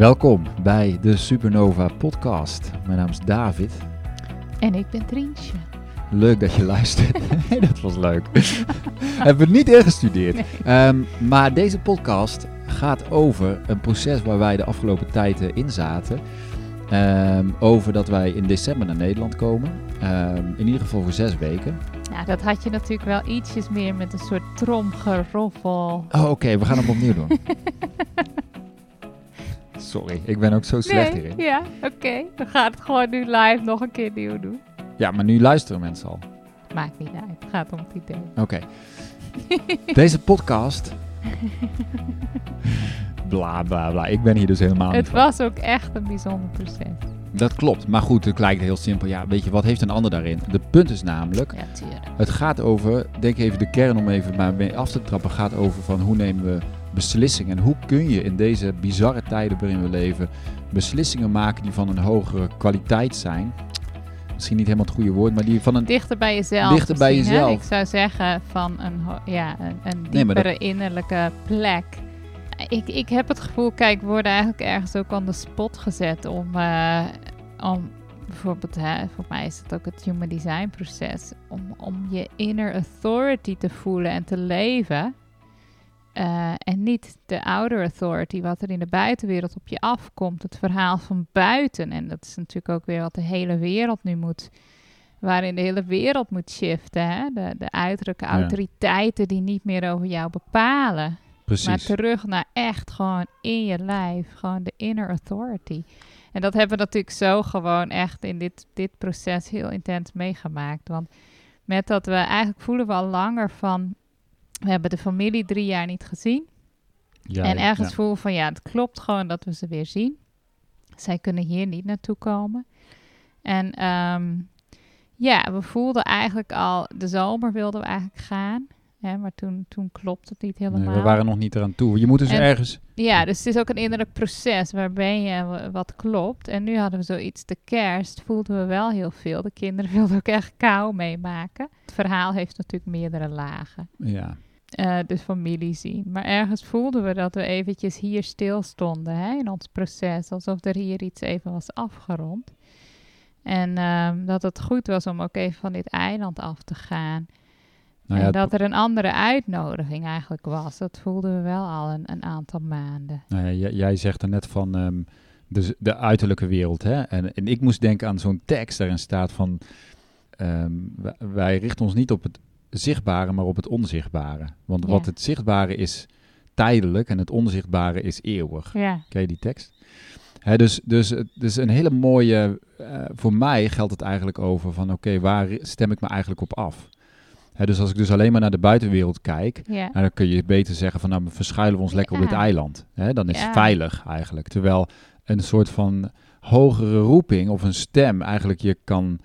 Welkom bij de Supernova podcast. Mijn naam is David. En ik ben Trientje. Leuk dat je luistert. dat was leuk. Hebben we niet ingestudeerd. Um, maar deze podcast gaat over een proces waar wij de afgelopen tijd in zaten. Um, over dat wij in december naar Nederland komen. Um, in ieder geval voor zes weken. Ja, dat had je natuurlijk wel ietsjes meer met een soort tromgeroffel. Oh, oké. Okay, we gaan hem opnieuw doen. Sorry, ik ben ook zo slecht nee, hierin. Ja, oké. Okay. We gaan het gewoon nu live nog een keer nieuw doen. Ja, maar nu luisteren mensen al. Maakt niet uit. Het gaat om het idee. Oké. Okay. Deze podcast... bla, bla, bla. Ik ben hier dus helemaal Het was ook echt een bijzonder proces. Dat klopt. Maar goed, het lijkt heel simpel. Ja, weet je, wat heeft een ander daarin? De punt is namelijk... Ja, tuurlijk. Het gaat over... Denk even de kern om even maar mee af te trappen. gaat over van hoe nemen we beslissingen. En hoe kun je in deze bizarre tijden waarin we leven beslissingen maken die van een hogere kwaliteit zijn. Misschien niet helemaal het goede woord, maar die van een... Dichter bij jezelf. Dichter bij jezelf. Hè? Ik zou zeggen van een, ja, een, een diepere nee, dat... innerlijke plek. Ik, ik heb het gevoel, kijk, we worden eigenlijk ergens ook aan de spot gezet om, uh, om bijvoorbeeld, hè, voor mij is het ook het human design proces, om, om je inner authority te voelen en te leven. Uh, en niet de outer authority, wat er in de buitenwereld op je afkomt. Het verhaal van buiten. En dat is natuurlijk ook weer wat de hele wereld nu moet. Waarin de hele wereld moet shiften. Hè? De, de uiterlijke ja. autoriteiten die niet meer over jou bepalen. Precies. Maar terug naar echt gewoon in je lijf. Gewoon de inner authority. En dat hebben we natuurlijk zo gewoon echt in dit, dit proces heel intens meegemaakt. Want met dat we eigenlijk voelen we al langer van we hebben de familie drie jaar niet gezien. Ja, en ergens ja. voelen van ja, het klopt gewoon dat we ze weer zien. Zij kunnen hier niet naartoe komen. En um, ja, we voelden eigenlijk al, de zomer wilden we eigenlijk gaan. Hè, maar toen, toen klopt het niet helemaal. Nee, we waren nog niet eraan toe. Je moet dus en, ergens... Ja, dus het is ook een innerlijk proces. Waar ben je wat klopt? En nu hadden we zoiets, de kerst voelden we wel heel veel. De kinderen wilden ook echt kou meemaken. Het verhaal heeft natuurlijk meerdere lagen. Ja. Uh, de familie zien. Maar ergens voelden we dat we eventjes hier stil stonden hè, in ons proces. Alsof er hier iets even was afgerond. En um, dat het goed was om ook even van dit eiland af te gaan. Nou ja, en dat er een andere uitnodiging eigenlijk was. Dat voelden we wel al een, een aantal maanden. Nou ja, jij zegt er net van um, de, de uiterlijke wereld. Hè? En, en ik moest denken aan zo'n tekst daarin staat van... Um, wij richten ons niet op het zichtbare, maar op het onzichtbare. Want ja. wat het zichtbare is tijdelijk en het onzichtbare is eeuwig. Ja. Ken je die tekst? Hè, dus, dus het is een hele mooie. Uh, voor mij geldt het eigenlijk over van oké, okay, waar stem ik me eigenlijk op af? Hè, dus als ik dus alleen maar naar de buitenwereld kijk, ja. nou, dan kun je beter zeggen van nou, we verschuilen we ons lekker ja. op dit eiland. Hè, dan is het veilig eigenlijk. Terwijl een soort van hogere roeping of een stem eigenlijk je kan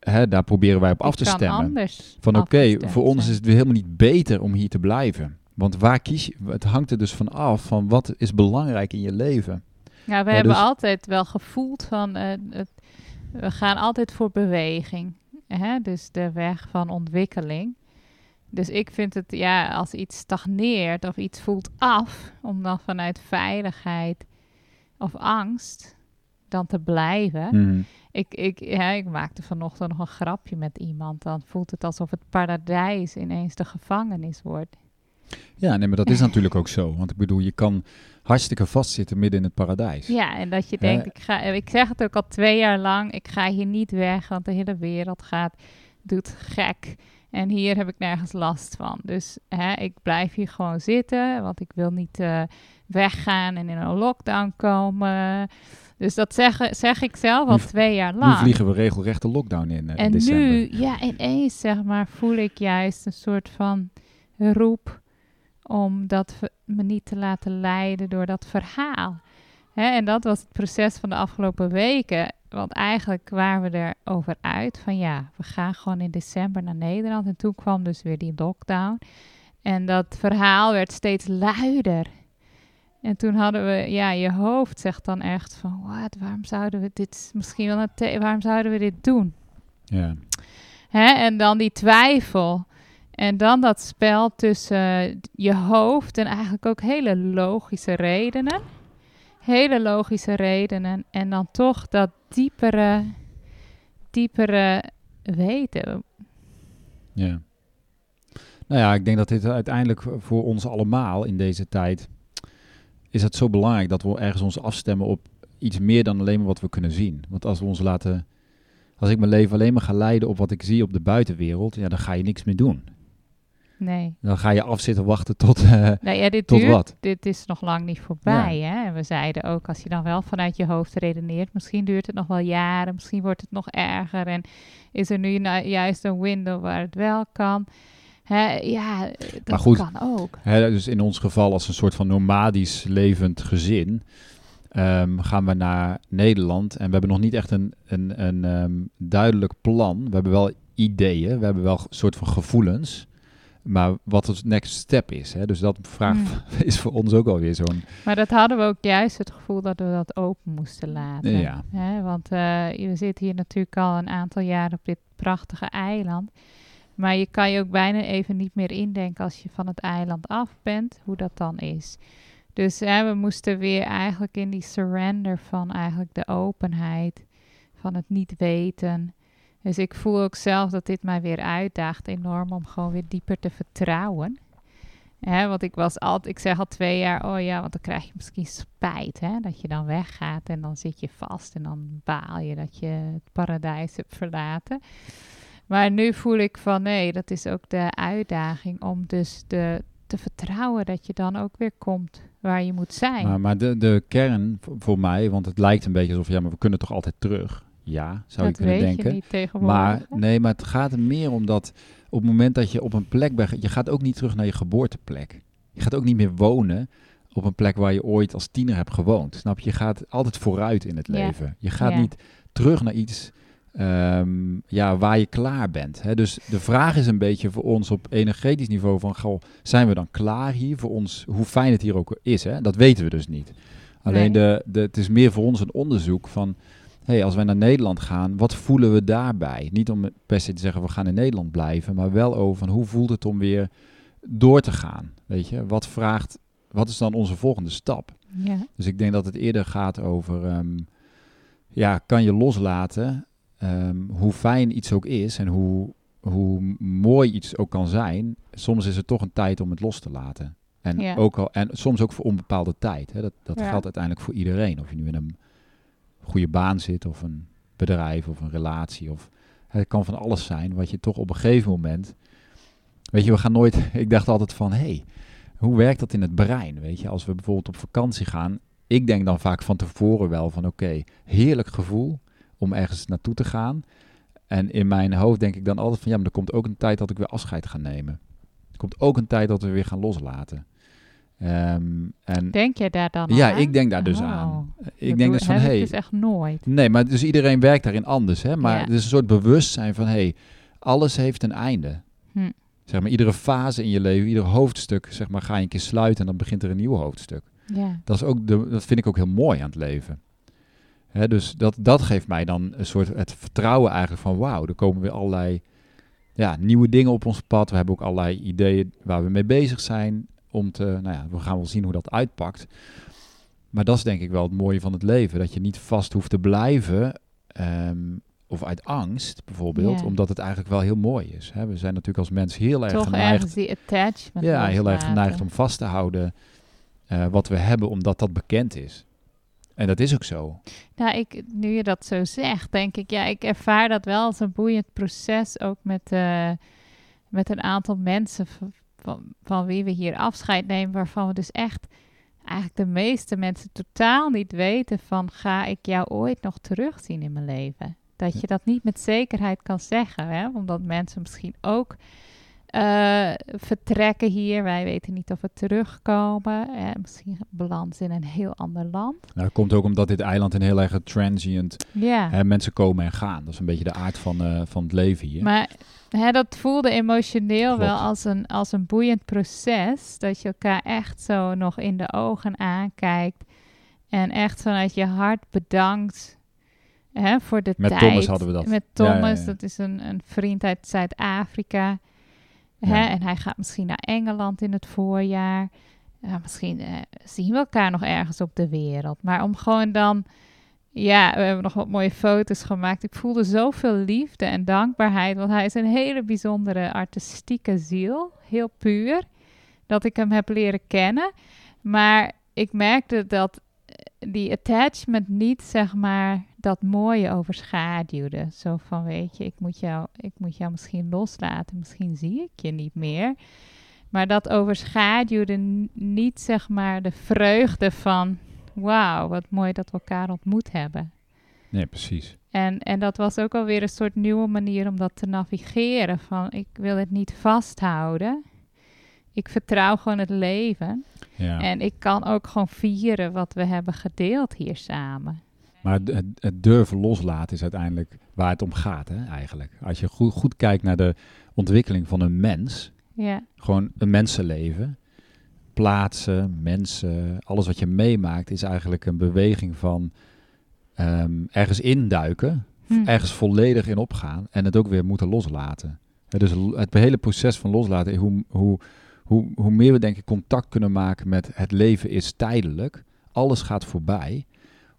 Hè, daar proberen wij op af te stemmen. Van oké, okay, voor ons is het weer helemaal niet beter om hier te blijven. Want waar kies je? Het hangt er dus van af van wat is belangrijk in je leven. Ja, we ja, hebben dus, altijd wel gevoeld van uh, het, we gaan altijd voor beweging. Hè? Dus de weg van ontwikkeling. Dus ik vind het, ja, als iets stagneert of iets voelt af, om dan vanuit veiligheid of angst dan te blijven. Mm. Ik, ik, ja, ik maakte vanochtend nog een grapje met iemand. Dan voelt het alsof het paradijs ineens de gevangenis wordt. Ja, nee, maar dat is natuurlijk ook zo. Want ik bedoel, je kan hartstikke vastzitten midden in het paradijs. Ja, en dat je denkt, ik, ga, ik zeg het ook al twee jaar lang, ik ga hier niet weg, want de hele wereld gaat, doet gek. En hier heb ik nergens last van. Dus hè, ik blijf hier gewoon zitten, want ik wil niet uh, weggaan en in een lockdown komen. Dus dat zeg, zeg ik zelf al nu, twee jaar lang. Nu vliegen we regelrecht de lockdown in, uh, en in december. nu, ja, ineens zeg maar, voel ik juist een soort van roep om dat me niet te laten leiden door dat verhaal. Hè, en dat was het proces van de afgelopen weken. Want eigenlijk waren we erover uit van ja, we gaan gewoon in december naar Nederland. En toen kwam dus weer die lockdown. En dat verhaal werd steeds luider. En toen hadden we, ja, je hoofd zegt dan echt van, wat, waarom zouden we dit, misschien wel, een waarom zouden we dit doen? Ja. Hè? En dan die twijfel. En dan dat spel tussen je hoofd en eigenlijk ook hele logische redenen. hele logische redenen. En dan toch dat diepere, diepere weten. Ja. Nou ja, ik denk dat dit uiteindelijk voor ons allemaal in deze tijd is het zo belangrijk dat we ergens ons afstemmen op iets meer dan alleen maar wat we kunnen zien. Want als we ons laten, als ik mijn leven alleen maar ga leiden op wat ik zie op de buitenwereld, ja, dan ga je niks meer doen. Nee. Dan ga je afzitten wachten tot, uh, nou ja, dit tot duurt, wat. Dit is nog lang niet voorbij. Hè? En we zeiden ook, als je dan wel vanuit je hoofd redeneert, misschien duurt het nog wel jaren, misschien wordt het nog erger. En is er nu nou juist een window waar het wel kan. Hè, ja, dat maar goed, kan ook. Hè, dus in ons geval als een soort van nomadisch levend gezin... Um, gaan we naar Nederland en we hebben nog niet echt een, een, een um, duidelijk plan. We hebben wel ideeën, we hebben wel een soort van gevoelens. Maar wat het next step is. Hè? Dus dat vraag hmm. is voor ons ook alweer zo'n. Maar dat hadden we ook juist het gevoel dat we dat open moesten laten. Ja. Hè? Want uh, we zitten hier natuurlijk al een aantal jaar op dit prachtige eiland. Maar je kan je ook bijna even niet meer indenken als je van het eiland af bent, hoe dat dan is. Dus hè, we moesten weer eigenlijk in die surrender van eigenlijk de openheid, van het niet weten. Dus ik voel ook zelf dat dit mij weer uitdaagt enorm om gewoon weer dieper te vertrouwen. Hè, want ik was altijd, ik zeg al twee jaar, oh ja, want dan krijg je misschien spijt, hè, dat je dan weggaat en dan zit je vast en dan baal je dat je het paradijs hebt verlaten. Maar nu voel ik van nee, dat is ook de uitdaging om dus de, te vertrouwen dat je dan ook weer komt waar je moet zijn. Maar, maar de, de kern voor mij, want het lijkt een beetje alsof ja, maar we kunnen toch altijd terug. Ja, zou dat je kunnen denken. Je niet tegenwoordig, maar nee, maar het gaat er meer om dat op het moment dat je op een plek bent, je gaat ook niet terug naar je geboorteplek. Je gaat ook niet meer wonen op een plek waar je ooit als tiener hebt gewoond. Snap je? Je gaat altijd vooruit in het leven. Je gaat niet terug naar iets Ehm, ja, waar je klaar bent. Hè? Dus de vraag is een beetje voor ons op energetisch niveau van, goh, zijn we dan klaar hier voor ons, hoe fijn het hier ook is. Hè? Dat weten we dus niet. Alleen de, de, het is meer voor ons een onderzoek van, hey, als wij naar Nederland gaan, wat voelen we daarbij? Niet om per se te zeggen, we gaan in Nederland blijven, maar wel over van, hoe voelt het om weer door te gaan? Weet je, wat vraagt, wat is dan onze volgende stap? Ja. Dus ik denk dat het eerder gaat over, ehm, ja, kan je loslaten Ehm, hoe fijn iets ook is en hoe, hoe mooi iets ook kan zijn, soms is het toch een tijd om het los te laten. En, ook al, en soms ook voor onbepaalde tijd. Hè. Dat, dat geldt uiteindelijk voor iedereen. Of je nu in een goede baan zit, of een bedrijf, of een relatie. Of, het kan van alles zijn, wat je toch op een gegeven moment... Weet je, we gaan nooit... Ik dacht altijd van, hé, hey, hoe werkt dat in het brein? Weet je, als we bijvoorbeeld op vakantie gaan... Ik denk dan vaak van tevoren wel van, oké, heerlijk gevoel om ergens naartoe te gaan. En in mijn hoofd denk ik dan altijd van ja, maar er komt ook een tijd dat ik weer afscheid ga nemen. Er komt ook een tijd dat we weer gaan loslaten. Ehm, en denk je daar dan Ja, ik denk daar dus oh. aan. Ik denk dus van, hé... Hey, dus echt nooit. Nee, maar dus iedereen werkt daarin anders, hè. Maar ja. het is een soort bewustzijn van, hé, hey, alles heeft een einde. Hm. Zeg maar, iedere fase in je leven, ieder hoofdstuk, zeg maar, ga je een keer sluiten en dan begint er een nieuw hoofdstuk. Ja. Dat, is ook de, dat vind ik ook heel mooi aan het leven dus dat, dat geeft mij dan een soort het vertrouwen eigenlijk van wauw, er komen weer allerlei ja, nieuwe dingen op ons pad. We hebben ook allerlei ideeën waar we mee bezig zijn. Om te, nou ja, we gaan wel zien hoe dat uitpakt. Maar dat is denk ik wel het mooie van het leven. Dat je niet vast hoeft te blijven. Ehm, of uit angst bijvoorbeeld. Omdat het eigenlijk wel heel mooi is. We zijn natuurlijk als mens heel erg Toch geneigd. die attachment. Ja, heel erg geneigd om vast te houden. Uh, wat we hebben, omdat dat bekend is. En dat is ook zo. Nou, ik, nu je dat zo zegt, denk ik, ja, ik ervaar dat wel als een boeiend proces, ook met, uh, met een aantal mensen van, van, wie we hier afscheid nemen, waarvan we dus echt eigenlijk de meeste mensen totaal niet weten van, ga ik jou ooit nog terugzien in mijn leven? Dat je dat niet met zekerheid kan zeggen, hè? omdat mensen misschien ook uh, vertrekken hier. Wij weten niet of we terugkomen. Uh, misschien balans in een heel ander land. Nou, dat komt ook omdat dit eiland een heel erg transient... Ja. Hè, mensen komen en gaan. Dat is een beetje de aard van, uh, van het leven hier. Maar hè, dat voelde emotioneel wel als een, als een boeiend proces. Dat je elkaar echt zo nog in de ogen aankijkt. En echt vanuit je hart bedankt... Hè, voor de Met tijd. Thomas hadden we dat. Met Thomas, ja, dat is een, een vriend uit Zuid-Afrika... En hij gaat misschien naar Engeland in het voorjaar. ja, misschien eh, zien we elkaar nog ergens op de wereld. Maar om gewoon dan, ja, we hebben nog wat mooie foto's gemaakt. Ik voelde zoveel liefde en dankbaarheid, want hij is een hele bijzondere artistieke ziel, heel puur, dat ik hem heb leren kennen. Maar ik merkte dat eh, die attachment niet, zeg maar, dat mooie overschaduwde. Zo van, weet je, ik moet jou, ik moet jou misschien loslaten, misschien zie ik je niet meer. Maar dat overschaduwde niet, zeg maar, de vreugde van... wauw, wat mooi dat we elkaar ontmoet hebben. Nee, precies. En, en dat was ook alweer een soort nieuwe manier om dat te navigeren. Van, ik wil het niet vasthouden. Ik vertrouw gewoon het leven. Ja. En ik kan ook gewoon vieren wat we hebben gedeeld hier samen. Maar het, het, durven loslaten is uiteindelijk waar het om gaat, hè, eigenlijk. Als je goed, goed kijkt naar de ontwikkeling van een mens, ja. gewoon een mensenleven, plaatsen, mensen, alles wat je meemaakt, is eigenlijk een beweging van um, ergens induiken, hm. ergens volledig in opgaan en het ook weer moeten loslaten. dus het hele proces van loslaten, hoe, hoe, hoe, hoe meer we denk ik contact kunnen maken met het leven is tijdelijk, alles gaat voorbij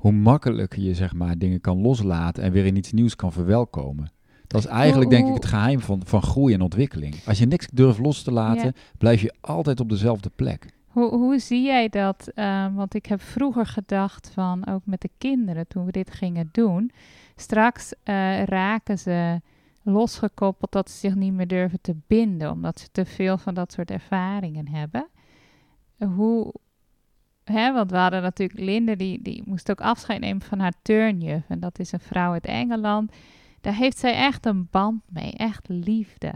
hoe makkelijker je zeg maar dingen kan loslaten en weer in iets nieuws kan verwelkomen. Dat is eigenlijk denk ik het geheim van, van groei en ontwikkeling. Als je niks durft los te laten, blijf je altijd op dezelfde plek. Hoe, hoe zie jij dat? Uh, want ik heb vroeger gedacht van, ook met de kinderen, toen we dit gingen doen, straks uh, raken ze losgekoppeld dat ze zich niet meer durven te binden, omdat ze te veel van dat soort ervaringen hebben. Hoe, Hè, want we hadden natuurlijk Linde, die, die moest ook afscheid nemen van haar turnjuf. En dat is een vrouw uit Engeland. Daar heeft zij echt een band mee, echt liefde.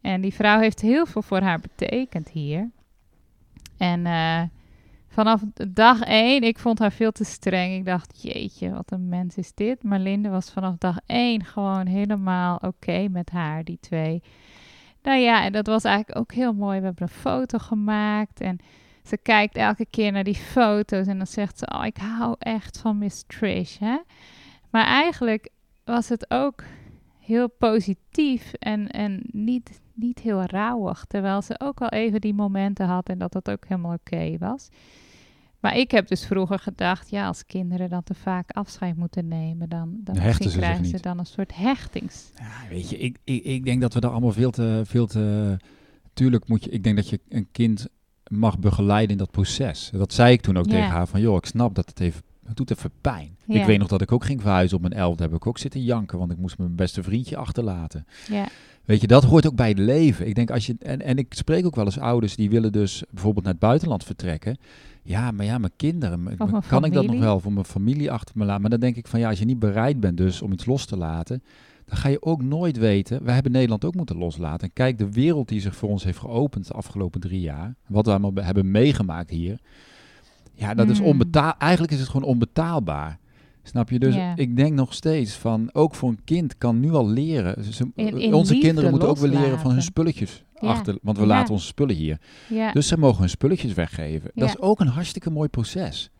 En die vrouw heeft heel veel voor haar betekend hier. En uh, vanaf dag één, ik vond haar veel te streng. Ik dacht, jeetje, wat een mens is dit. Maar Linde was vanaf dag één gewoon helemaal oké met haar, die twee. Nou ja, en dat was eigenlijk ook heel mooi. We hebben een foto gemaakt en ze kijkt elke keer naar die foto's en dan zegt ze: Oh, ik hou echt van Miss Trish. Hè? Maar eigenlijk was het ook heel positief en, en niet, niet heel rauwig. Terwijl ze ook al even die momenten had en dat dat ook helemaal oké was. Maar ik heb dus vroeger gedacht, ja, als kinderen dan te vaak afscheid moeten nemen, dan, dan, krijgen ze, dan een soort hechtings. Ja, weet je, ik, ik, ik denk dat we daar allemaal veel te, veel te... Tuurlijk moet je, ik denk dat je een kind mag begeleiden in dat proces. Dat zei ik toen ook tegen haar van, joh, ik snap dat het even het doet even pijn. Ik weet nog dat ik ook ging verhuizen op mijn elfde. Heb ik ook zitten janken, want ik moest mijn beste vriendje achterlaten. Ja. Weet je, dat hoort ook bij het leven. Ik denk als je en, en ik spreek ook wel eens ouders die willen dus bijvoorbeeld naar het buitenland vertrekken. Ja, maar ja, mijn kinderen, kan ik dat nog wel voor mijn familie achter me laten? Maar dan denk ik van ja, als je niet bereid bent dus om iets los te laten, dan ga je ook nooit weten. We hebben Nederland ook moeten loslaten. En kijk, de wereld die zich voor ons heeft geopend de afgelopen drie jaar. Wat we allemaal hebben meegemaakt hier. Ja, dat is hmm. onbetaalbaar. Eigenlijk is het gewoon onbetaalbaar. Snap je? Dus ik denk nog steeds van, ook voor een kind kan nu al leren. onze kinderen moeten ook weer leren van hun spulletjes achter, want we laten onze spullen hier. Dus ze mogen hun spulletjes weggeven. Dat is ook een hartstikke mooi proces.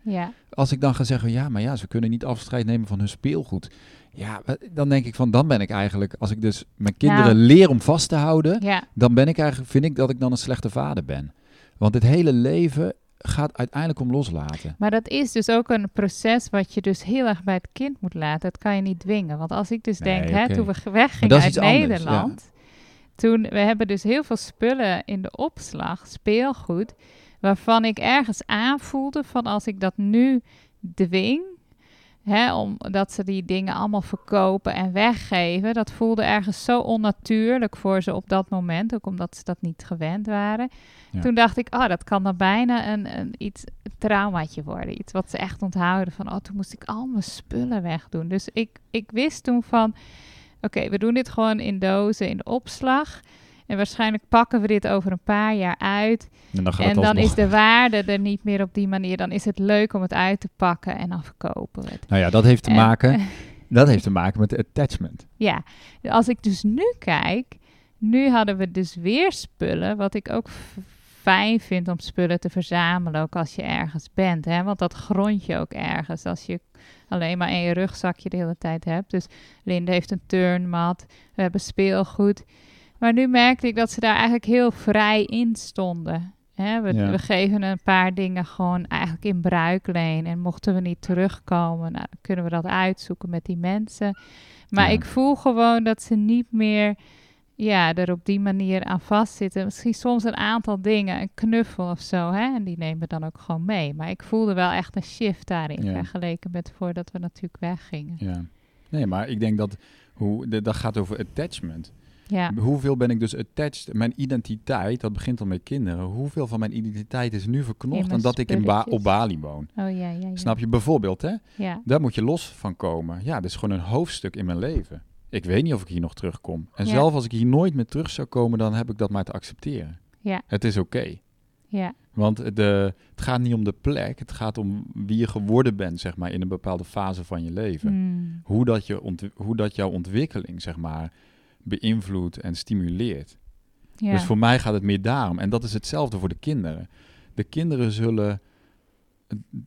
Als ik dan ga zeggen, ja, maar ja, ze kunnen niet afscheid nemen van hun speelgoed. Ja, dan denk ik van, dan ben ik eigenlijk, als ik dus mijn kinderen leer om vast te houden, dan ben ik eigenlijk, vind ik dat ik dan een slechte vader ben. Want het hele leven gaat uiteindelijk om loslaten. Maar dat is dus ook een proces wat je dus heel erg bij het kind moet laten. Dat kan je niet dwingen. Want als ik dus denk, hè, toen we weggingen uit Nederland, toen we hebben dus heel veel spullen in de opslag, speelgoed, waarvan ik ergens aanvoelde van als ik dat nu dwing, Hè, omdat ze die dingen allemaal verkopen en weggeven. Dat voelde ergens zo onnatuurlijk voor ze op dat moment. Ook omdat ze dat niet gewend waren. Toen dacht ik, oh, dat kan dan bijna een, een, iets, een traumaatje worden. Iets wat ze echt onthouden. Van, oh, toen moest ik al mijn spullen wegdoen. Dus ik, ik wist toen van, oké, we doen dit gewoon in dozen in de opslag. En waarschijnlijk pakken we dit over een paar jaar uit. En dan, en dan is de waarde er niet meer op die manier. Dan is het leuk om het uit te pakken en dan verkopen we het. Nou ja, dat heeft te maken. dat heeft te maken met de attachment. Ja, als ik dus nu kijk, nu hadden we dus weer spullen, wat ik ook fijn vind om spullen te verzamelen, ook als je ergens bent. Hè? Want dat grond je ook ergens als je alleen maar je rugzakje de hele tijd hebt. Dus Linde heeft een turnmat, we hebben speelgoed. Maar nu merkte ik dat ze daar eigenlijk heel vrij in stonden. Hè, we, we, geven een paar dingen gewoon eigenlijk in bruikleen. En mochten we niet terugkomen, nou, dan kunnen we dat uitzoeken met die mensen. Maar ik voel gewoon dat ze niet meer ja, er op die manier aan vastzitten. Misschien soms een aantal dingen, een knuffel of zo, hè, en die nemen dan ook gewoon mee. Maar ik voelde wel echt een shift daarin, vergeleken met voordat we natuurlijk weggingen. Ja, nee, maar ik denk dat, hoe, dat gaat over attachment. Ja. Hoeveel ben ik dus attached? Mijn identiteit, dat begint al met kinderen. Hoeveel van mijn identiteit is nu verknocht dan dat ik in ba op Bali woon? Oh, ja, ja, Snap je bijvoorbeeld, hè? Daar moet je los van komen. Ja, dit is gewoon een hoofdstuk in mijn leven. Ik weet niet of ik hier nog terugkom. En zelf als ik hier nooit meer terug zou komen, dan heb ik dat maar te accepteren. Ja. Het is oké. Ja. Want de, het gaat niet om de plek, het gaat om wie je geworden bent, zeg maar, in een bepaalde fase van je leven. Hmm. Hoe, dat je hoe dat jouw ontwikkeling, zeg maar, beïnvloedt en stimuleert. Ja. Dus voor mij gaat het meer daarom. En dat is hetzelfde voor de kinderen. De kinderen zullen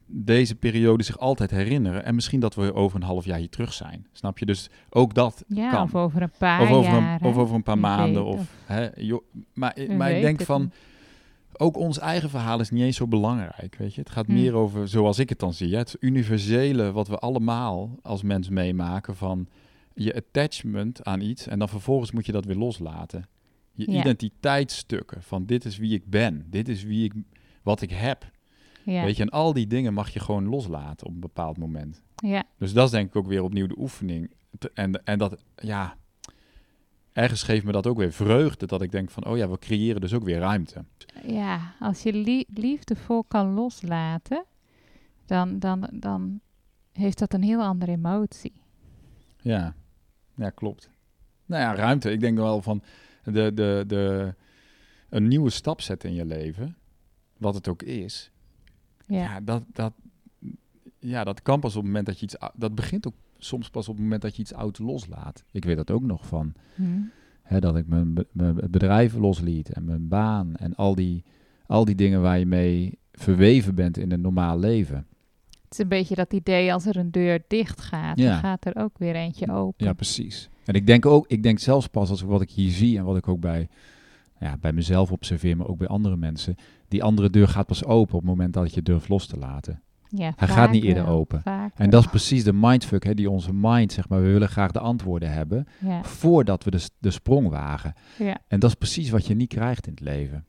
deze periode zich altijd herinneren. En misschien dat we over een half jaar hier terug zijn. Snap je? Dus ook dat ja, kan. Of over een paar of over jaar. Een, of over een paar maanden. Of, hè, maar, maar ik denk van... Ook ons eigen verhaal is niet eens zo belangrijk, weet je. Het gaat meer over, zoals ik het dan zie, het universele wat we allemaal als mens meemaken van je attachment aan iets en dan vervolgens moet je dat weer loslaten. Je ja. identiteitsstukken van dit is wie ik ben, dit is wie ik, wat ik heb. Ja. Weet je, en al die dingen mag je gewoon loslaten op een bepaald moment. Ja. Dus dat is denk ik ook weer opnieuw de oefening. En, en dat, ja, ergens geeft me dat ook weer vreugde. Dat ik denk van, oh ja, we creëren dus ook weer ruimte. Ja, als je liefdevol kan loslaten, dan, dan, dan heeft dat een heel andere emotie. Ja, ja, klopt. Nou ja, ruimte. Ik denk wel van de, de, de, een nieuwe stap zetten in je leven, wat het ook is. Ja, ja dat, dat, ja, dat kan pas op het moment dat je iets. Dat begint ook soms pas op het moment dat je iets oud loslaat. Ik weet dat ook nog van. Hmm. Hè, dat ik mijn, mijn bedrijf losliet en mijn baan en al die, al die dingen waar je mee verweven bent in een normaal leven. Is een beetje dat idee als er een deur dicht gaat, dan gaat er ook weer eentje open. Ja, precies. En ik denk ook, ik denk zelfs pas als wat ik hier zie en wat ik ook bij, ja, bij mezelf observeer, maar ook bij andere mensen, die andere deur gaat pas open op het moment dat je durft los te laten. Ja, Hij gaat niet eerder open. En dat is precies de mindfuck, hè, die onze mind, zeg maar, we willen graag de antwoorden hebben voordat we de, de sprong wagen. Ja. En dat is precies wat je niet krijgt in het leven.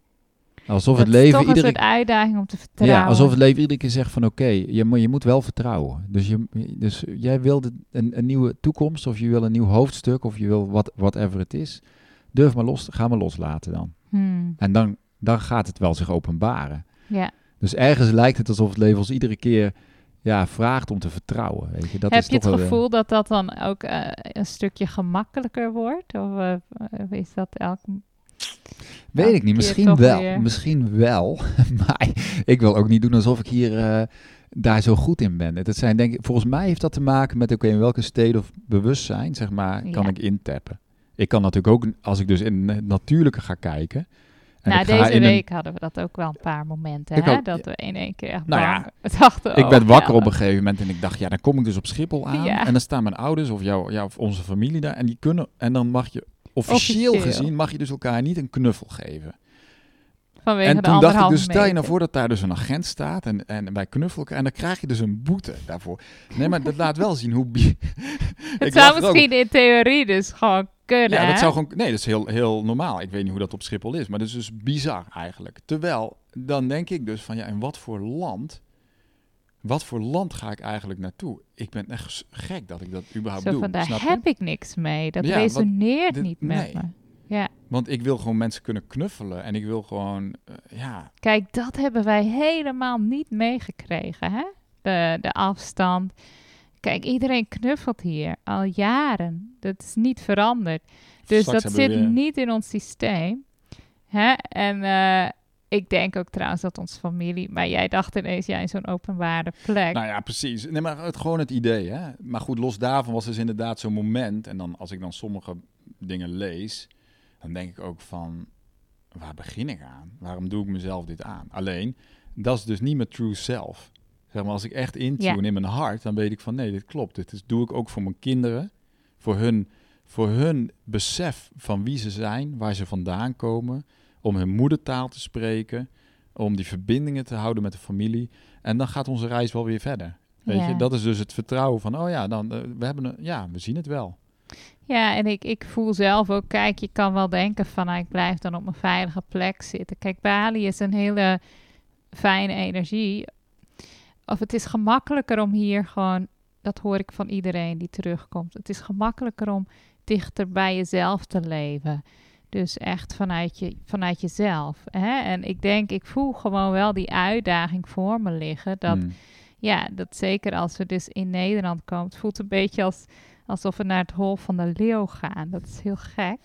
Alsof het leven toch iedere... een uitdaging om te vertrouwen. Ja, alsof het leven iedere keer zegt van oké, je, je moet wel vertrouwen. Dus, je, dus jij wil een, een nieuwe toekomst of je wil een nieuw hoofdstuk of je wil wat whatever het is. Durf maar los, ga maar loslaten dan. Hmm. En dan, dan gaat het wel zich openbaren. Ja. Dus ergens lijkt het alsof het leven ons iedere keer ja, vraagt om te vertrouwen. Weet je? Dat Heb is je het gevoel dat dat dan ook uh, een stukje gemakkelijker wordt? Of uh, is dat elk Weet ik niet, misschien wel. Misschien wel. maar ik wil ook niet doen alsof ik hier uh, daar zo goed in ben. Het zijn, denk ik, volgens mij heeft dat te maken met oké, in welke state of bewustzijn, zeg maar, kan ik intappen. Ik kan natuurlijk ook, als ik dus in het natuurlijke ga kijken. En nou, deze week hadden we dat ook wel een paar momenten, hè? dat we in één keer echt nou ja, dachten... Ik ben wakker op een gegeven moment en ik dacht, ja, dan kom ik dus op Schiphol aan. En dan staan mijn ouders of, jou, jou, of onze familie daar en die kunnen... En dan mag je officieel, gezien mag je dus elkaar niet een knuffel geven. Vanwege en toen dacht ik dus, stel je nou voor dat daar dus een agent staat en, en wij knuffelen elkaar en dan krijg je dus een boete daarvoor. Nee, maar dat laat wel zien hoe... het zou misschien in theorie dus gewoon kunnen, Ja, dat zou gewoon... Nee, dat is heel, heel normaal. Ik weet niet hoe dat op Schiphol is, maar dat is dus bizar eigenlijk. Terwijl, dan denk ik dus van ja, in wat voor land wat voor land ga ik eigenlijk naartoe? Ik ben echt gek dat ik dat überhaupt Zo doe. Van, daar heb ik niks mee. Dat resoneert niet met me. Ja. Want ik wil gewoon mensen kunnen knuffelen en ik wil gewoon, uh, ja. Kijk, dat hebben wij helemaal niet meegekregen, hè? De, de afstand. Kijk, iedereen knuffelt hier al jaren. Dat is niet veranderd. Dus dat zit niet in ons systeem. Hè? En uh, ik denk ook trouwens dat onze familie, maar jij dacht ineens, jij in zo'n openbare plek. Nou ja, precies. Nee, maar het, gewoon het idee, hè. Maar goed, los daarvan was dus inderdaad zo'n moment. En dan als ik dan sommige dingen lees, dan denk ik ook van, waar begin ik aan? Waarom doe ik mezelf dit aan? Alleen, dat is dus niet mijn true self. Zeg maar, als ik echt intune ja. in mijn hart, dan weet ik van, nee, dit klopt. Dit is, doe ik ook voor mijn kinderen, voor hun, voor hun besef van wie ze zijn, waar ze vandaan komen om hun moedertaal te spreken, om die verbindingen te houden met de familie. En dan gaat onze reis wel weer verder. Weet je, dat is dus het vertrouwen van, oh ja, dan, uh, we hebben een, ja, we zien het wel. Ja, en ik, ik voel zelf ook, kijk, je kan wel denken van, nou, ik blijf dan op mijn veilige plek zitten. Kijk, Bali is een hele fijne energie. Of het is gemakkelijker om hier gewoon, dat hoor ik van iedereen die terugkomt. Het is gemakkelijker om dichter bij jezelf te leven. Dus echt vanuit, je, vanuit jezelf. Hè? En ik denk, ik voel gewoon wel die uitdaging voor me liggen. Dat, hmm. ja, dat zeker als we dus in Nederland komen, het voelt een beetje als, alsof we naar het hol van de leeuw gaan. Dat is heel gek.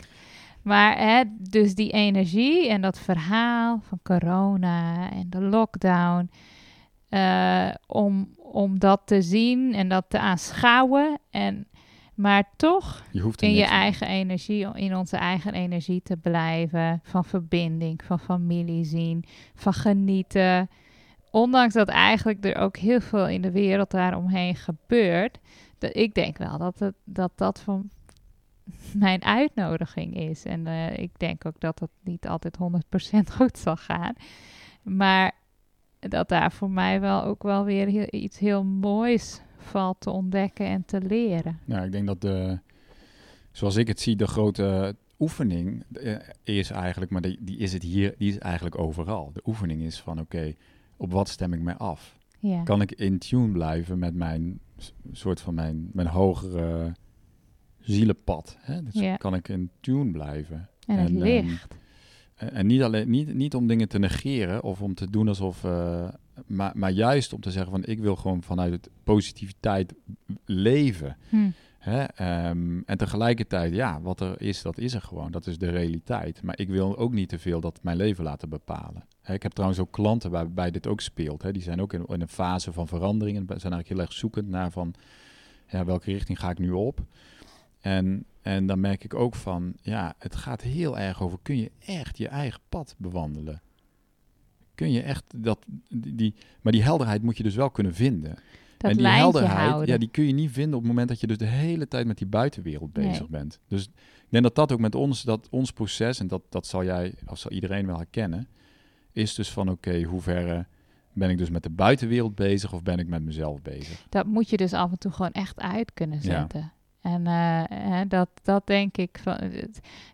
Maar hè, dus die energie en dat verhaal van corona en de lockdown. Uh, om, om dat te zien en dat te aanschouwen. En maar toch je in je eigen energie, in onze eigen energie te blijven. Van verbinding, van familie zien, van genieten. Ondanks dat eigenlijk er ook heel veel in de wereld daaromheen gebeurt. Dat, ik denk wel dat het, dat, dat van mijn uitnodiging is. En uh, ik denk ook dat het niet altijd 100% goed zal gaan. Maar dat daar voor mij wel ook wel weer heel, iets heel moois valt te ontdekken en te leren. Ja, ik denk dat de, zoals ik het zie, de grote oefening eh, is eigenlijk, maar die, die, is het hier, die is eigenlijk overal. De oefening is van oké, op wat stem ik mij af? Ja. Kan ik in tune blijven met mijn soort van mijn, mijn hogere zielenpad? Hè? Dus ja. kan ik in tune blijven? En het ehm, licht. en niet, alleen, niet, niet om dingen te negeren of om te doen alsof, uh, maar, maar juist om te zeggen van ik wil gewoon vanuit het positiviteit leven. Hm. Hè? Ehm, en tegelijkertijd, ja, wat er is, dat is er gewoon. Dat is de realiteit. Maar ik wil ook niet te veel dat mijn leven laten bepalen. Hè, ik heb trouwens ook klanten waarbij dit ook speelt. Hè? Die zijn ook in, in, een fase van verandering en zijn eigenlijk heel erg zoekend naar van ja, welke richting ga ik nu op. En, en dan merk ik ook van, ja, het gaat heel erg over, kun je echt je eigen pad bewandelen? Kun je echt dat, die, maar die helderheid moet je dus wel kunnen vinden. Dat en die helderheid, ja, die kun je niet vinden op het moment dat je dus de hele tijd met die buitenwereld bezig bent. Dus ik denk dat dat ook met ons, dat ons proces, en dat, dat zal jij, of zal iedereen wel herkennen, is dus van oké, okay, hoe ver ben ik dus met de buitenwereld bezig of ben ik met mezelf bezig? Dat moet je dus af en toe gewoon echt uit kunnen zetten. En uh, dat, dat denk ik, van,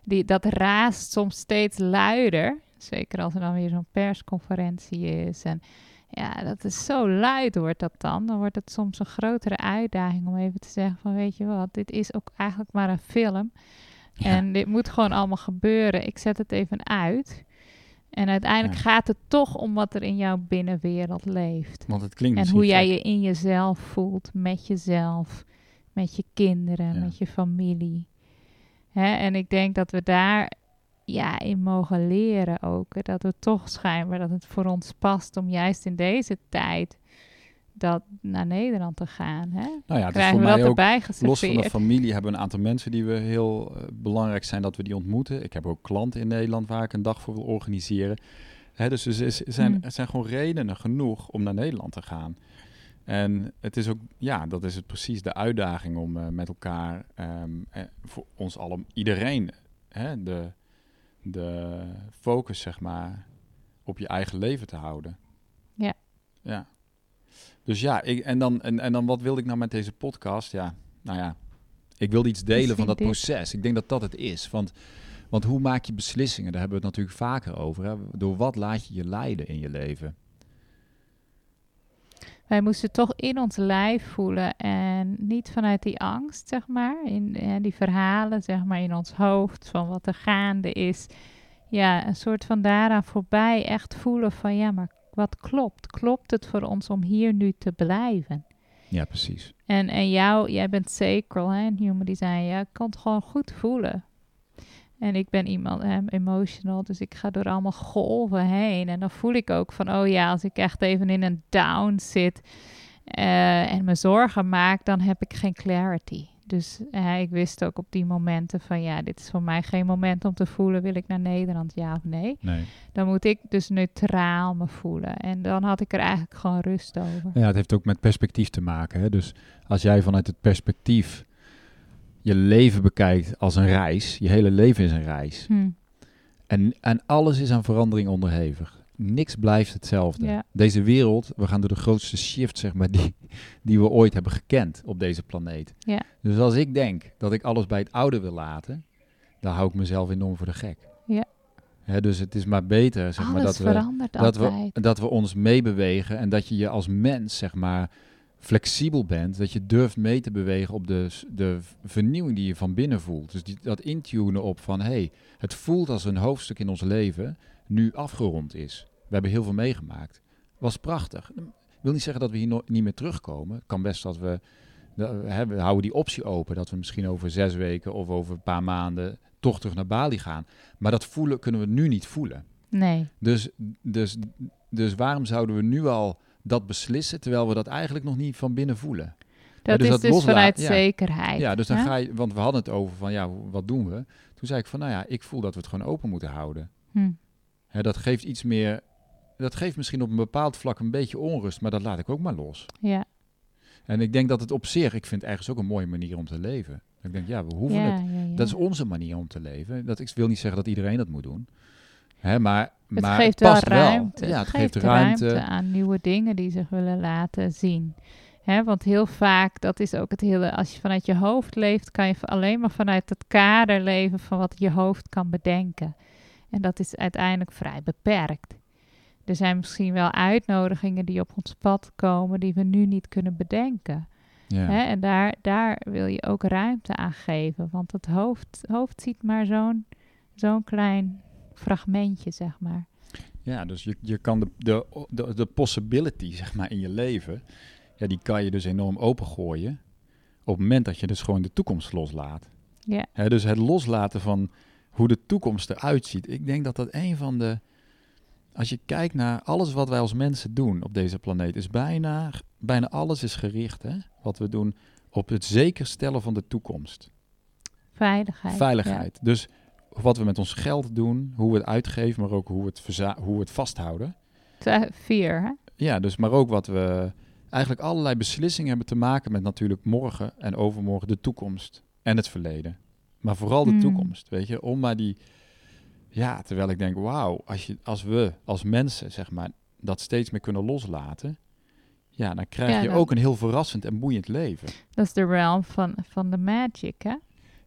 die, dat raast soms steeds luider. Zeker als er dan weer zo'n persconferentie is. En ja, dat is zo luid wordt dat dan. Dan wordt het soms een grotere uitdaging om even te zeggen van weet je wat, dit is ook eigenlijk maar een film. En dit moet gewoon allemaal gebeuren. Ik zet het even uit. En uiteindelijk gaat het toch om wat er in jouw binnenwereld leeft. Want het klinkt En hoe jij je in jezelf voelt, met jezelf, met je kinderen, met je familie. Hè? En ik denk dat we daar ja, in mogen leren ook. Dat we toch schijnbaar dat het voor ons past om juist in deze tijd dat naar Nederland te gaan. Hè? Nou ja, het Krijgen is voor mij ook, los van de familie hebben we een aantal mensen die we heel uh, belangrijk zijn dat we die ontmoeten. Ik heb ook klanten in Nederland waar ik een dag voor wil organiseren. Hè, dus er, is, zijn, hmm. er zijn gewoon redenen genoeg om naar Nederland te gaan. En het is ook, ja, dat is het precies de uitdaging om uh, met elkaar, um, eh, voor ons allen, iedereen, hè, de, de focus, zeg maar, op je eigen leven te houden. Ja. Ja. Dus ja, ik, en, dan, en, en dan wat wilde ik nou met deze podcast? Ja, nou ja, ik wilde iets delen van dat proces. Ik denk dat dat het is. Want, want hoe maak je beslissingen? Daar hebben we het natuurlijk vaker over. Hè? Door wat laat je je leiden in je leven? Wij moesten toch in ons lijf voelen en niet vanuit die angst, zeg maar, in ja, die verhalen, zeg maar, in ons hoofd van wat er gaande is. Ja, een soort van daaraan voorbij echt voelen van ja, maar wat klopt? Klopt het voor ons om hier nu te blijven? Ja, precies. En, en jou, jij bent sacral, hè, in human design, jij kan het gewoon goed voelen. En ik ben iemand um, emotional, dus ik ga door allemaal golven heen. En dan voel ik ook van, oh ja, als ik echt even in een down zit uh, en me zorgen maak, dan heb ik geen clarity. Dus ik wist ook op die momenten van, ja, dit is voor mij geen moment om te voelen, wil ik naar Nederland, ja of nee? nee. Dan moet ik dus neutraal me voelen. En dan had ik er eigenlijk gewoon rust over. Ja, het heeft ook met perspectief te maken. Hè? Dus als jij vanuit het perspectief je leven bekijkt als een reis, je hele leven is een reis. Hmm. En, en alles is aan verandering onderhevig. niks blijft hetzelfde. Deze wereld, we gaan door de grootste shift, zeg maar, die, die we ooit hebben gekend op deze planeet. Ja. Dus als ik denk dat ik alles bij het oude wil laten, dan hou ik mezelf enorm voor de gek. Ja. dus het is maar beter, zeg maar, dat we, dat, we, dat we ons meebewegen en dat je je als mens, zeg maar, flexibel bent, dat je durft mee te bewegen op de, de vernieuwing die je van binnen voelt. Dus die, dat intunen op van, hey, het voelt als een hoofdstuk in ons leven nu afgerond is. We hebben heel veel meegemaakt. Was prachtig. Ik wil niet zeggen dat we hier niet meer terugkomen. Het kan best dat we, we houden die optie open, dat we misschien over zes weken of over een paar maanden toch terug naar Bali gaan. Maar dat voelen kunnen we nu niet voelen. Nee. Dus, dus, dus waarom zouden we nu al dat beslissen, terwijl we dat eigenlijk nog niet van binnen voelen. Dat dus is dus vanuit zekerheid. Ja, dus dan ga je, want we hadden het over van ja, wat doen we? Toen zei ik van nou ja, ik voel dat we het gewoon open moeten houden. Hm. dat geeft iets meer, dat geeft misschien op een bepaald vlak een beetje onrust, maar dat laat ik ook maar los. Ja. En ik denk dat het op zich, ik vind het ergens ook een mooie manier om te leven. Ik denk, ja, we hoeven het. Dat is onze manier om te leven. Dat, ik wil niet zeggen dat iedereen dat moet doen. Hè, maar het maar geeft wel ruimte. Ja, het, geeft, ruimte. aan nieuwe dingen die zich willen laten zien. Hè, want heel vaak, dat is ook het hele, als je vanuit je hoofd leeft, kan je alleen maar vanuit het kader leven van wat je hoofd kan bedenken. En dat is uiteindelijk vrij beperkt. Er zijn misschien wel uitnodigingen die op ons pad komen die we nu niet kunnen bedenken. Ja. Hè, en daar, daar wil je ook ruimte aan geven, want het hoofd, hoofd ziet maar zo'n zo'n klein fragmentje, zeg maar. Ja, dus je, je kan de, de, de, de possibility, zeg maar, in je leven, ja, die kan je dus enorm opengooien op het moment dat je dus gewoon de toekomst loslaat. Ja. dus het loslaten van hoe de toekomst eruit ziet. Ik denk dat dat een van de... Als je kijkt naar alles wat wij als mensen doen op deze planeet, is bijna, bijna alles is gericht, hè? Wat we doen op het zeker stellen van de toekomst. Veiligheid. Veiligheid. Dus wat we met ons geld doen, hoe we het uitgeven, maar ook hoe we het, hoe we het vasthouden. Vier, hè? Ja, dus maar ook wat we... Eigenlijk allerlei beslissingen hebben te maken met natuurlijk morgen en overmorgen de toekomst en het verleden. Maar vooral de hmm. toekomst, weet je. Om maar die... Ja, terwijl ik denk, wauw, als, je, als we als mensen, zeg maar, dat steeds meer kunnen loslaten... Ja, dan krijg je ook een heel verrassend en boeiend leven. Dat is de realm van, van de magic, hè?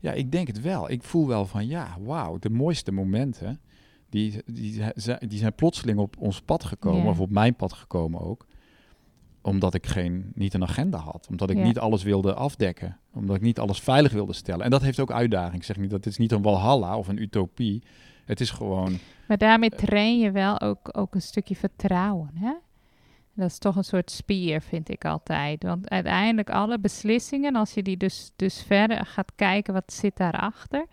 Ja, ik denk het wel. Ik voel wel van ja, wauw, de mooiste momenten, die, die, die zijn plotseling op ons pad gekomen, of op mijn pad gekomen ook omdat ik geen, niet een agenda had. Omdat ik niet alles wilde afdekken. Omdat ik niet alles veilig wilde stellen. En dat heeft ook uitdaging. Ik zeg niet dat het is niet een walhalla of een utopie. Het is gewoon... Maar daarmee train je wel ook, ook een stukje vertrouwen, hè? Dat is toch een soort spier, vind ik altijd. Want uiteindelijk alle beslissingen, als je die dus, dus verder gaat kijken, wat zit daarachter,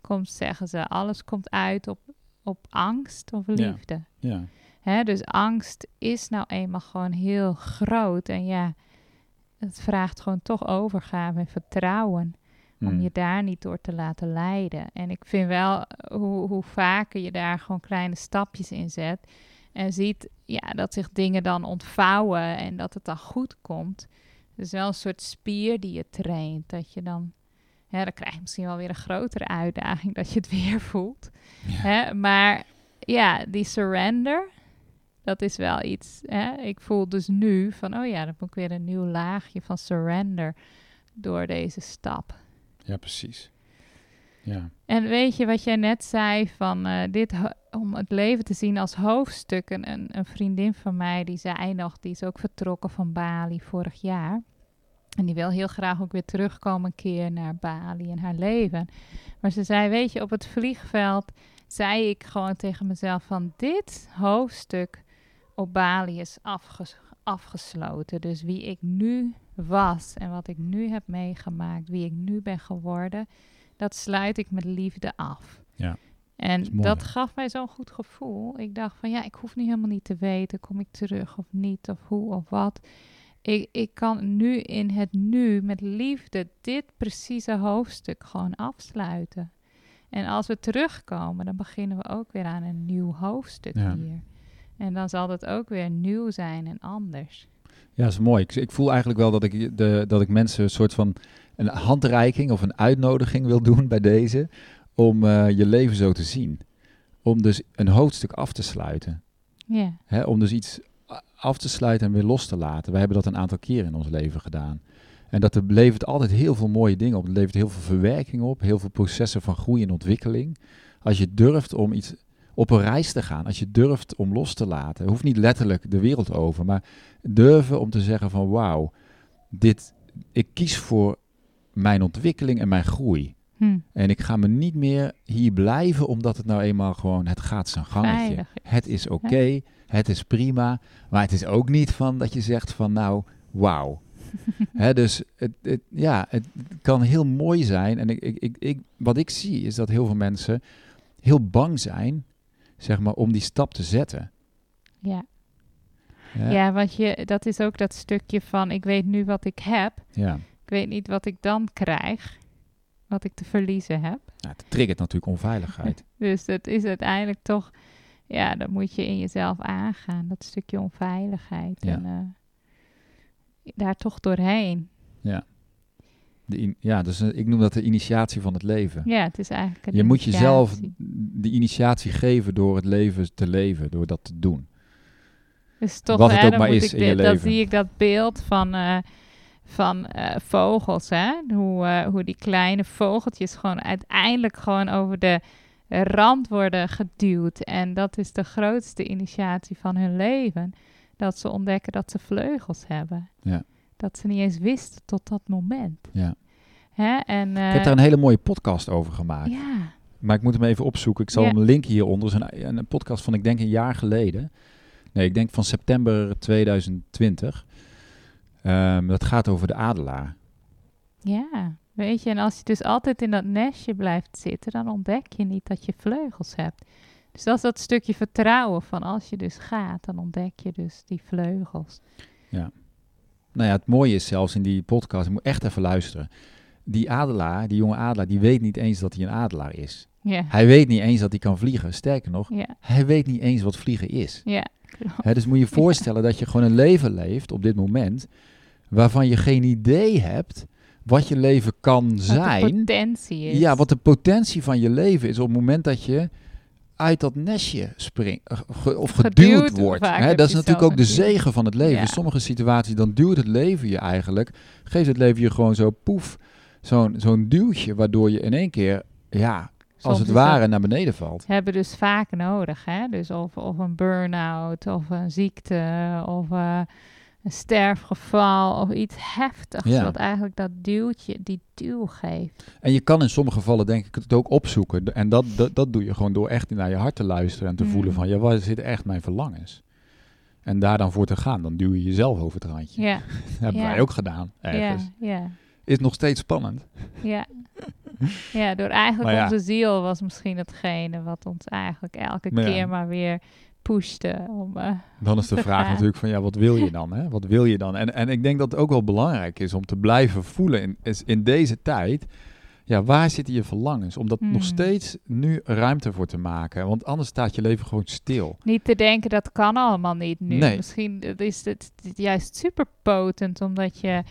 komt, zeggen ze, alles komt uit op, op angst of liefde. Ja. Hè, dus angst is nou eenmaal gewoon heel groot. En ja, het vraagt gewoon toch overgave en vertrouwen. Om hmm. je daar niet door te laten leiden. En ik vind wel hoe, hoe vaker je daar gewoon kleine stapjes in zet en ziet ja, dat zich dingen dan ontvouwen en dat het dan goed komt. Dus wel een soort spier die je traint. Dat je dan, hè, dan krijg je misschien wel weer een grotere uitdaging dat je het weer voelt. Hè? Maar ja, die surrender, dat is wel iets. Hè? Ik voel dus nu van, oh ja, dan moet ik weer een nieuw laagje van surrender door deze stap. Ja, precies. Ja. En weet je wat jij net zei van uh, dit om het leven te zien als hoofdstuk. Een, een vriendin van mij die zei nog, die is ook vertrokken van Bali vorig jaar. En die wil heel graag ook weer terugkomen een keer naar Bali in haar leven. Maar ze zei, weet je, op het vliegveld zei ik gewoon tegen mezelf van dit hoofdstuk op Bali is afgesloten. Dus wie ik nu was en wat ik nu heb meegemaakt, wie ik nu ben geworden, dat sluit ik met liefde af. Ja. En dat, gaf mij zo'n goed gevoel. Ik dacht van ja, ik hoef nu helemaal niet te weten, kom ik terug of niet, of hoe of wat. Ik, ik kan nu in het nu met liefde dit precieze hoofdstuk gewoon afsluiten. En als we terugkomen, dan beginnen we ook weer aan een nieuw hoofdstuk hier. En dan zal het ook weer nieuw zijn en anders. Ja, dat is mooi. Ik, ik voel eigenlijk wel dat ik, de, dat ik mensen een soort van een handreiking of een uitnodiging wil doen bij deze om uh, je leven zo te zien. Om dus een hoofdstuk af te sluiten. Hè, om dus iets af te sluiten en weer los te laten. We hebben dat een aantal keren in ons leven gedaan. En dat levert altijd heel veel mooie dingen op. Het levert heel veel verwerking op, heel veel processen van groei en ontwikkeling. Als je durft om iets op een reis te gaan, als je durft om los te laten, hoeft niet letterlijk de wereld over, maar durven om te zeggen van wauw, dit, ik kies voor mijn ontwikkeling en mijn groei. Hm. En ik ga me niet meer hier blijven omdat het nou eenmaal gewoon, het gaat zijn gangetje. Het is oké, het is prima, maar het is ook niet van dat je zegt van nou, wauw. dus het, het, ja, het kan heel mooi zijn. En ik, ik, ik, ik, wat ik zie is dat heel veel mensen heel bang zijn, zeg maar, om die stap te zetten. Ja. Ja, ja want je, dat is ook dat stukje van ik weet nu wat ik heb. Ja. Ik weet niet wat ik dan krijg, wat ik te verliezen heb. Ja, het triggert natuurlijk onveiligheid. dus dat is uiteindelijk toch, ja, dat moet je in jezelf aangaan, dat stukje onveiligheid. Ja. En uh, daar toch doorheen. Ja. De ja, dus uh, ik noem dat de initiatie van het leven. Ja, het is eigenlijk Je moet jezelf de initiatie geven door het leven te leven, door dat te doen. Dus toch, Wat het ook maar is in je leven. Dan zie ik dat beeld van... Uh, van uh, vogels. Hè? Hoe, uh, hoe die kleine vogeltjes gewoon uiteindelijk gewoon over de rand worden geduwd. En dat is de grootste initiatie van hun leven. Dat ze ontdekken dat ze vleugels hebben. Ja. Dat ze niet eens wisten tot dat moment. Ja. Hè? En, uh, ik heb daar een hele mooie podcast over gemaakt. Ja. Maar ik moet hem even opzoeken. Ik zal hem linken hieronder. Het is een, een podcast van, ik denk, een jaar geleden. Nee, ik denk van september 2020. Um, dat gaat over de adelaar. Ja, weet je, en als je dus altijd in dat nestje blijft zitten, dan ontdek je niet dat je vleugels hebt. Dus dat is dat stukje vertrouwen van als je dus gaat, dan ontdek je dus die vleugels. Ja. Nou ja, het mooie is zelfs in die podcast, ik moet echt even luisteren. Die adelaar, die jonge adelaar, die weet niet eens dat hij een adelaar is. Ja. Hij weet niet eens dat hij kan vliegen. Sterker nog, ja. hij weet niet eens wat vliegen is. Ja, dus moet je je voorstellen dat je gewoon een leven leeft op dit moment waarvan je geen idee hebt wat je leven kan zijn. Wat de potentie is. Ja, wat de potentie van je leven is op het moment dat je uit dat nestje springt eh, of geduwd, wordt. Hè? Dat is natuurlijk ook de zegen van het leven. In sommige situaties dan duwt het leven je eigenlijk, geeft het leven je gewoon zo poef, zo'n zo'n duwtje, waardoor je in één keer, ja, als het ware naar beneden valt. Hebben dus vaak nodig, hè? Dus of, of een burn-out, of een ziekte, of... Uh, een sterfgeval of iets heftigs. Ja. Wat eigenlijk dat duwtje, die duw geeft. En je kan in sommige gevallen denk ik het ook opzoeken. En dat, dat, dat doe je gewoon door echt naar je hart te luisteren en te voelen mm. van, ja, waar zitten echt mijn verlangens? En daar dan voor te gaan, dan duw je jezelf over het randje. Ja. dat hebben wij ook gedaan, ergens. Ja, ja. Is nog steeds spannend. Ja. Ja, door eigenlijk onze ziel was misschien hetgene wat ons eigenlijk elke keer maar weer pushte. Om, uh, dan is de vraag natuurlijk van ja, wat wil je dan? Hè? Wat wil je dan? En, en ik denk dat het ook wel belangrijk is om te blijven voelen in, in deze tijd. Ja, waar zitten je verlangens? Om dat nog hmm. steeds nu ruimte voor te maken. Want anders staat je leven gewoon stil. Niet te denken dat kan allemaal niet nu. Nee. Misschien is het, het juist super potent omdat je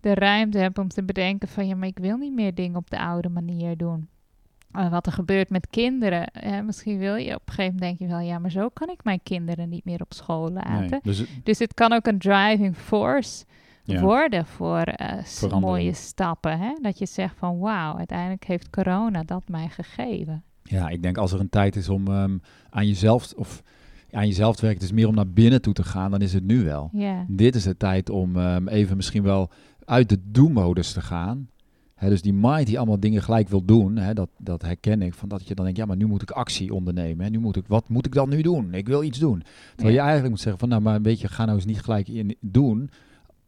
de ruimte hebt om te bedenken van ja, maar ik wil niet meer dingen op de oude manier doen. Uh, wat er gebeurt met kinderen. Misschien wil je op een gegeven moment denk je wel, ja, maar zo kan ik mijn kinderen niet meer op school laten. dus, dus, het kan ook een driving force worden voor uh, mooie stappen. Hè? Dat je zegt van wauw, uiteindelijk heeft corona dat mij gegeven. Ja, ik denk als er een tijd is om ehm, aan jezelf of aan jezelf te werken, het is meer om naar binnen toe te gaan, dan is het nu wel. Dit is de tijd om um, even misschien wel uit de do-modus te gaan dus die mind die allemaal dingen gelijk wil doen, dat, dat herken ik. Van dat je dan denkt, ja, maar nu moet ik actie ondernemen. Nu moet ik, wat moet ik dan nu doen? Ik wil iets doen. Terwijl je eigenlijk moet zeggen van, nou, maar weet je, ga nou eens niet gelijk in doen.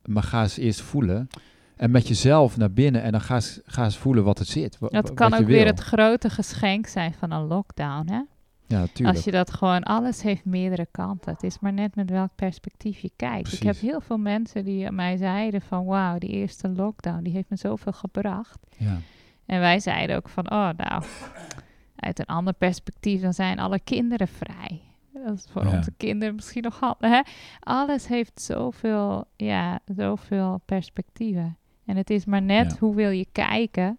Maar ga eens eerst voelen. En met jezelf naar binnen en dan ga eens, ga eens voelen wat er zit. Dat kan ook weer het grote geschenk zijn van een lockdown, hè? Ja, tuurlijk. Als je dat gewoon, alles heeft meerdere kanten. Het is maar net met welk perspectief je kijkt. Ik heb heel veel mensen die mij zeiden van, wauw, die eerste lockdown, die heeft me zoveel gebracht. Ja. En wij zeiden ook van, oh nou, uit een ander perspectief, dan zijn alle kinderen vrij. Dat is voor onze kinderen misschien nog handig. Alles heeft zoveel, ja, zoveel perspectieven. En het is maar net hoe wil je kijken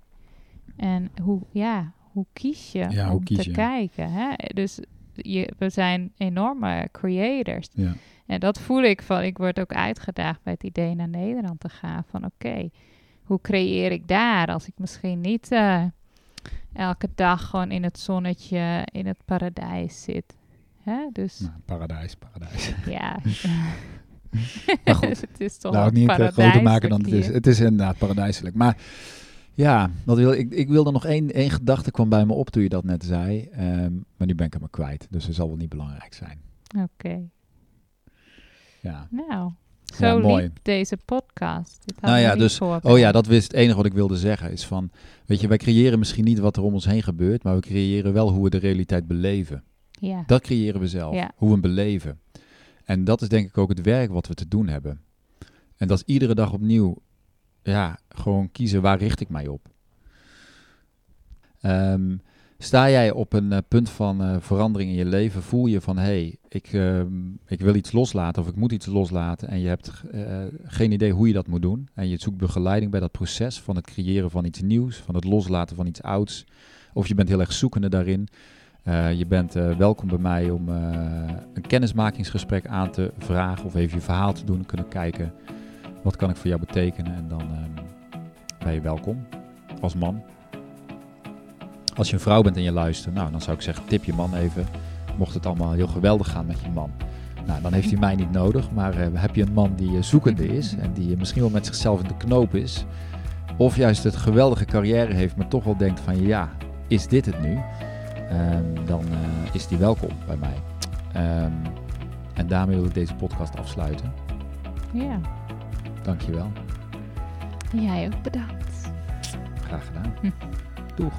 en hoe, ja, hoe kies je om te kijken. Hè? Dus je, we zijn enorme creators. Ja. En dat voel ik van, ik word ook uitgedaagd bij het idee naar Nederland te gaan. Van oké, hoe creëer ik daar als ik misschien niet uh, elke dag gewoon in het zonnetje in het paradijs zit. Hè? Dus, nou, paradijs, paradijs. Ja. maar goed, het is toch nou, niet uh, groter maken dan het is. Het is inderdaad paradijselijk. Maar ja, dat wil, ik, ik wilde nog één, één gedachte kwam bij me op toen je dat net zei. Um, maar nu ben ik hem kwijt. Dus dat zal wel niet belangrijk zijn. Oké. Ja. Nou, zo ja, liep deze podcast. Dit nou ja, dus, oh ja, dat is het enige wat ik wilde zeggen. Is van, weet je, wij creëren misschien niet wat er om ons heen gebeurt, maar we creëren wel hoe we de realiteit beleven. Ja. Dat creëren we zelf, ja. hoe we hem beleven. En dat is denk ik ook het werk wat we te doen hebben. En dat is iedere dag opnieuw, ja, gewoon kiezen waar richt ik mij op. Um, Sta jij op een uh, punt van uh, verandering in je leven, voel je van hé, hey, ik, uh, ik wil iets loslaten of ik moet iets loslaten en je hebt eh, geen idee hoe je dat moet doen en je zoekt begeleiding bij dat proces van het creëren van iets nieuws, van het loslaten van iets ouds of je bent heel erg zoekende daarin. je bent welkom bij mij om een kennismakingsgesprek aan te vragen of even je verhaal te doen, kunnen kijken wat kan ik voor jou betekenen en dan ehm, ben je welkom als man. Als je een vrouw bent en je luistert, nou, dan zou ik zeggen, tip je man even. Mocht het allemaal heel geweldig gaan met je man. Nou, dan heeft hij mij niet nodig. Maar uh, heb je een man die uh, zoekende is en die uh, misschien wel met zichzelf in de knoop is. Of juist het geweldige carrière heeft, maar toch wel denkt van ja, is dit het nu? Um, dan is die welkom bij mij. Um, en daarmee wil ik deze podcast afsluiten. Ja. Dankjewel. Jij ook bedankt. Graag gedaan. Hm. Doeg.